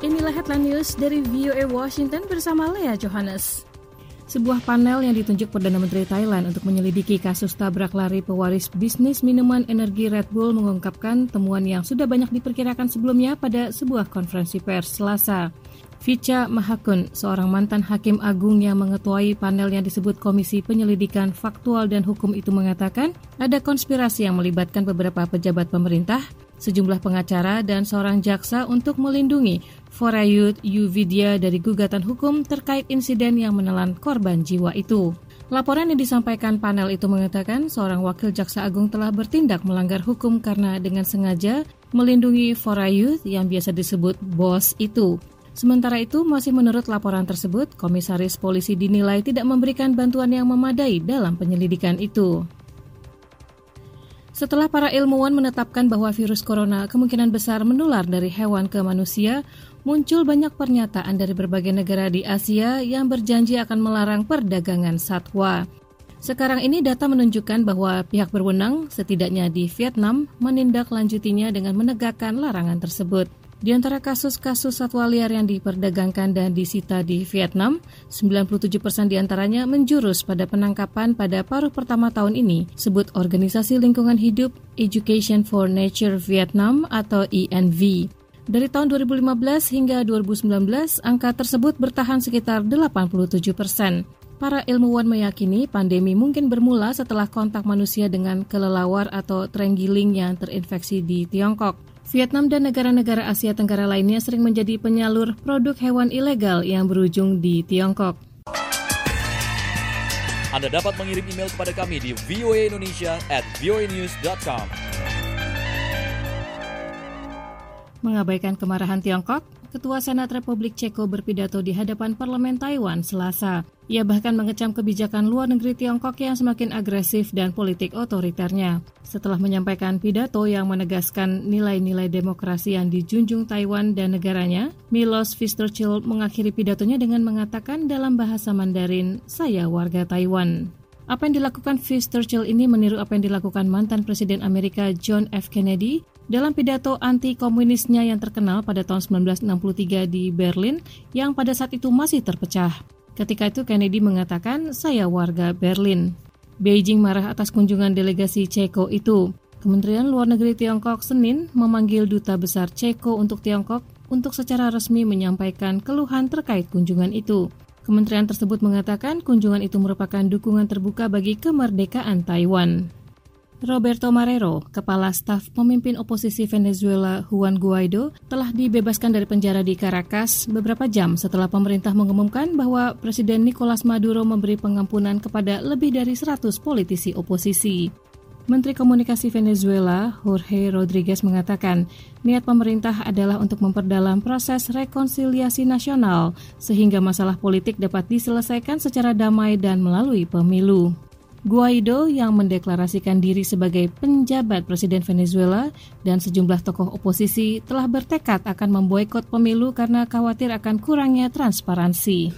Inilah headline news dari VOA Washington bersama Lea Johannes. Sebuah panel yang ditunjuk Perdana Menteri Thailand untuk menyelidiki kasus tabrak lari pewaris bisnis minuman energi Red Bull mengungkapkan temuan yang sudah banyak diperkirakan sebelumnya pada sebuah konferensi pers Selasa. Vicha Mahakun, seorang mantan hakim agung yang mengetuai panel yang disebut Komisi Penyelidikan Faktual dan Hukum itu mengatakan ada konspirasi yang melibatkan beberapa pejabat pemerintah, sejumlah pengacara, dan seorang jaksa untuk melindungi Forayut Yuvidya dari gugatan hukum terkait insiden yang menelan korban jiwa itu. Laporan yang disampaikan panel itu mengatakan seorang wakil jaksa agung telah bertindak melanggar hukum karena dengan sengaja melindungi Forayut yang biasa disebut bos itu. Sementara itu, masih menurut laporan tersebut, komisaris polisi dinilai tidak memberikan bantuan yang memadai dalam penyelidikan itu. Setelah para ilmuwan menetapkan bahwa virus corona kemungkinan besar menular dari hewan ke manusia, muncul banyak pernyataan dari berbagai negara di Asia yang berjanji akan melarang perdagangan satwa. Sekarang ini data menunjukkan bahwa pihak berwenang, setidaknya di Vietnam, menindaklanjutinya dengan menegakkan larangan tersebut. Di antara kasus-kasus satwa liar yang diperdagangkan dan disita di Vietnam, 97% di antaranya menjurus pada penangkapan pada paruh pertama tahun ini, sebut Organisasi Lingkungan Hidup Education for Nature Vietnam atau ENV. Dari tahun 2015 hingga 2019, angka tersebut bertahan sekitar 87 persen. Para ilmuwan meyakini pandemi mungkin bermula setelah kontak manusia dengan kelelawar atau terenggiling yang terinfeksi di Tiongkok. Vietnam dan negara-negara Asia Tenggara lainnya sering menjadi penyalur produk hewan ilegal yang berujung di Tiongkok. Anda dapat mengirim email kepada kami di voaindonesia at voanews.com. Mengabaikan kemarahan Tiongkok, Ketua Senat Republik Ceko berpidato di hadapan Parlemen Taiwan Selasa. Ia bahkan mengecam kebijakan luar negeri Tiongkok yang semakin agresif dan politik otoriternya. Setelah menyampaikan pidato yang menegaskan nilai-nilai demokrasi yang dijunjung Taiwan dan negaranya, Milos Visterchil mengakhiri pidatonya dengan mengatakan dalam bahasa Mandarin, "Saya warga Taiwan." Apa yang dilakukan Churchill ini meniru apa yang dilakukan mantan Presiden Amerika John F. Kennedy dalam pidato anti-komunisnya yang terkenal pada tahun 1963 di Berlin yang pada saat itu masih terpecah. Ketika itu Kennedy mengatakan, saya warga Berlin. Beijing marah atas kunjungan delegasi Ceko itu. Kementerian Luar Negeri Tiongkok Senin memanggil Duta Besar Ceko untuk Tiongkok untuk secara resmi menyampaikan keluhan terkait kunjungan itu. Kementerian tersebut mengatakan kunjungan itu merupakan dukungan terbuka bagi kemerdekaan Taiwan. Roberto Marrero, kepala staf pemimpin oposisi Venezuela Juan Guaido, telah dibebaskan dari penjara di Caracas beberapa jam setelah pemerintah mengumumkan bahwa Presiden Nicolas Maduro memberi pengampunan kepada lebih dari 100 politisi oposisi. Menteri Komunikasi Venezuela, Jorge Rodriguez mengatakan, niat pemerintah adalah untuk memperdalam proses rekonsiliasi nasional sehingga masalah politik dapat diselesaikan secara damai dan melalui pemilu. Guaido yang mendeklarasikan diri sebagai penjabat Presiden Venezuela dan sejumlah tokoh oposisi telah bertekad akan memboikot pemilu karena khawatir akan kurangnya transparansi.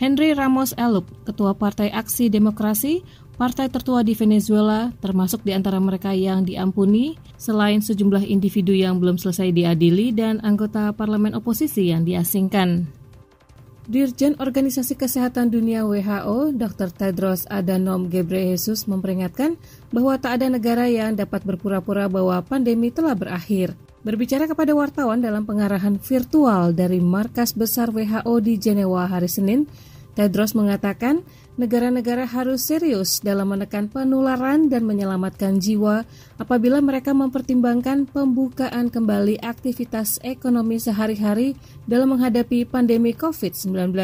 Henry Ramos Elup, Ketua Partai Aksi Demokrasi, partai tertua di Venezuela, termasuk di antara mereka yang diampuni, selain sejumlah individu yang belum selesai diadili dan anggota parlemen oposisi yang diasingkan. Dirjen Organisasi Kesehatan Dunia WHO, Dr. Tedros Adhanom Ghebreyesus memperingatkan bahwa tak ada negara yang dapat berpura-pura bahwa pandemi telah berakhir. Berbicara kepada wartawan dalam pengarahan virtual dari markas besar WHO di Jenewa hari Senin, Tedros mengatakan negara-negara harus serius dalam menekan penularan dan menyelamatkan jiwa apabila mereka mempertimbangkan pembukaan kembali aktivitas ekonomi sehari-hari dalam menghadapi pandemi COVID-19.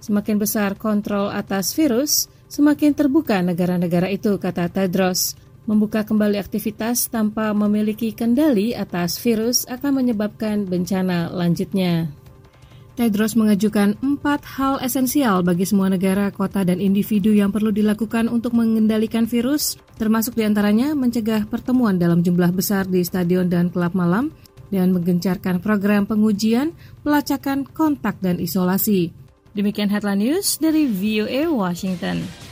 Semakin besar kontrol atas virus, semakin terbuka negara-negara itu, kata Tedros. Membuka kembali aktivitas tanpa memiliki kendali atas virus akan menyebabkan bencana lanjutnya. Tedros mengajukan empat hal esensial bagi semua negara, kota, dan individu yang perlu dilakukan untuk mengendalikan virus, termasuk di antaranya mencegah pertemuan dalam jumlah besar di stadion dan klub malam, dan menggencarkan program pengujian, pelacakan, kontak, dan isolasi. Demikian headline news dari VOA Washington.